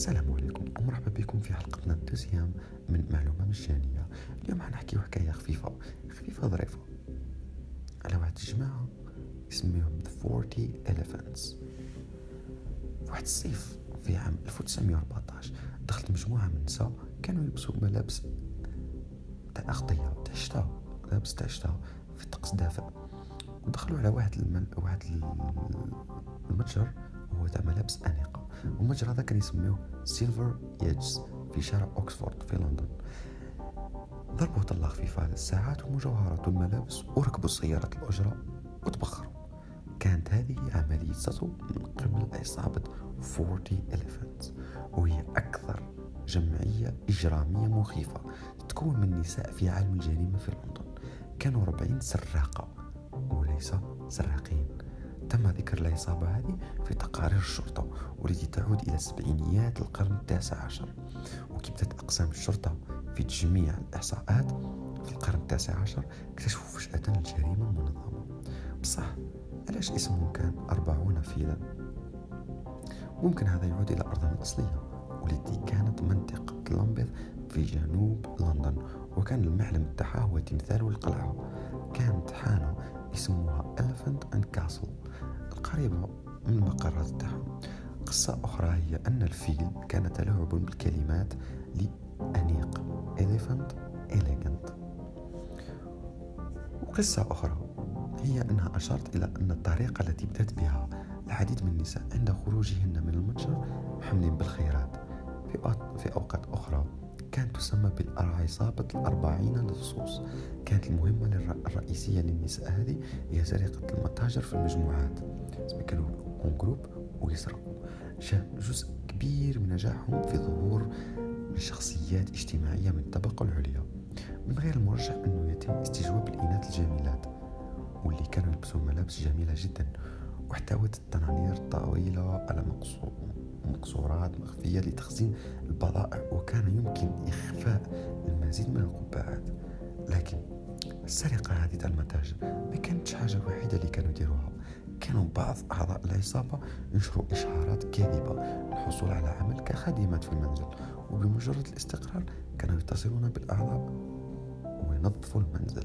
السلام عليكم. ومرحبا بكم في حلقتنا الدوزيام من معلومة مجانية. اليوم حنحكيو حكاية خفيفة خفيفة ظريفة. على واحد الجماعة يسميهم The 40 Elephants. واحد الصيف في عام 1914 دخلت مجموعة من النساء كانوا يلبسوا ملابس تاع أغطية تاع الشتاء ملابس تاع الشتاء في طقس دافئ. ودخلوا على واحد المن... واحد المتجر وهو تاع ملابس أنيقة. والمتجر هذا كان يسميوه سيلفر ييدجز في شارع أوكسفورد في لندن. ضربوا طلة خفيفة على الساعات والمجوهرات والملابس وركبوا سيارة الأجرة وتبخروا. كانت هذه عملية سطو من قبل عصابة 40 Elephants وهي أكثر جمعية إجرامية مخيفة تتكون من نساء في عالم الجريمة في لندن. كانوا 40 سراقة وليس سراقين. تم ذكر العصابة هذه في تقارير الشرطة والتي تعود إلى سبعينيات القرن التاسع عشر. وكبدت أقسام الشرطة في تجميع الإحصاءات في القرن التاسع عشر اكتشفوا فجأة الجريمة المنظمة بصح علاش اسمهم كان أربعون فيلا؟ ممكن هذا يعود إلى أرضنا الأصلية والتي كانت منطقة لامبيث في جنوب لندن وكان المعلم تاعها هو تمثال القلعة. كانت حانة اسمها Elephant and Castle القريبة من المقرات تاعهم قصة أخرى هي أن الفيل كان تلاعب بالكلمات لأنيق Elephant Elegant. وقصة أخرى هي أنها أشارت إلى أن الطريقة التي بدأت بها العديد من النساء عند خروجهن من المتجر محملين بالخيرات. في أوقات أخرى كانت تسمى بالعصابة الأربعين للصوص كانت المهمة الرئيسية للنساء هذه هي سرقة المتاجر في المجموعات. كانوا in group ويسرقوا جزء كبير من نجاحهم في ظهور لشخصيات اجتماعية من الطبقة العليا. من غير المرجح أنه يتم استجواب الإناث الجميلات واللي كانوا يلبسوا ملابس جميلة جدا. واحتوت التنانير طويلة على مقصورات مخفية لتخزين البضائع وكان يمكن إخفاء المزيد من القبعات. لكن السرقة هذه تاع المتاجر ما كانتش حاجة الوحيدة اللي كانوا يديروها. كانوا بعض أعضاء العصابة ينشروا إشعارات كاذبة للحصول على عمل كخادمات في المنزل وبمجرد الاستقرار كانوا يتصلون بالأعضاء وينظفوا المنزل.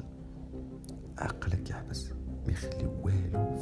عقلك يحبس ما يخلي والو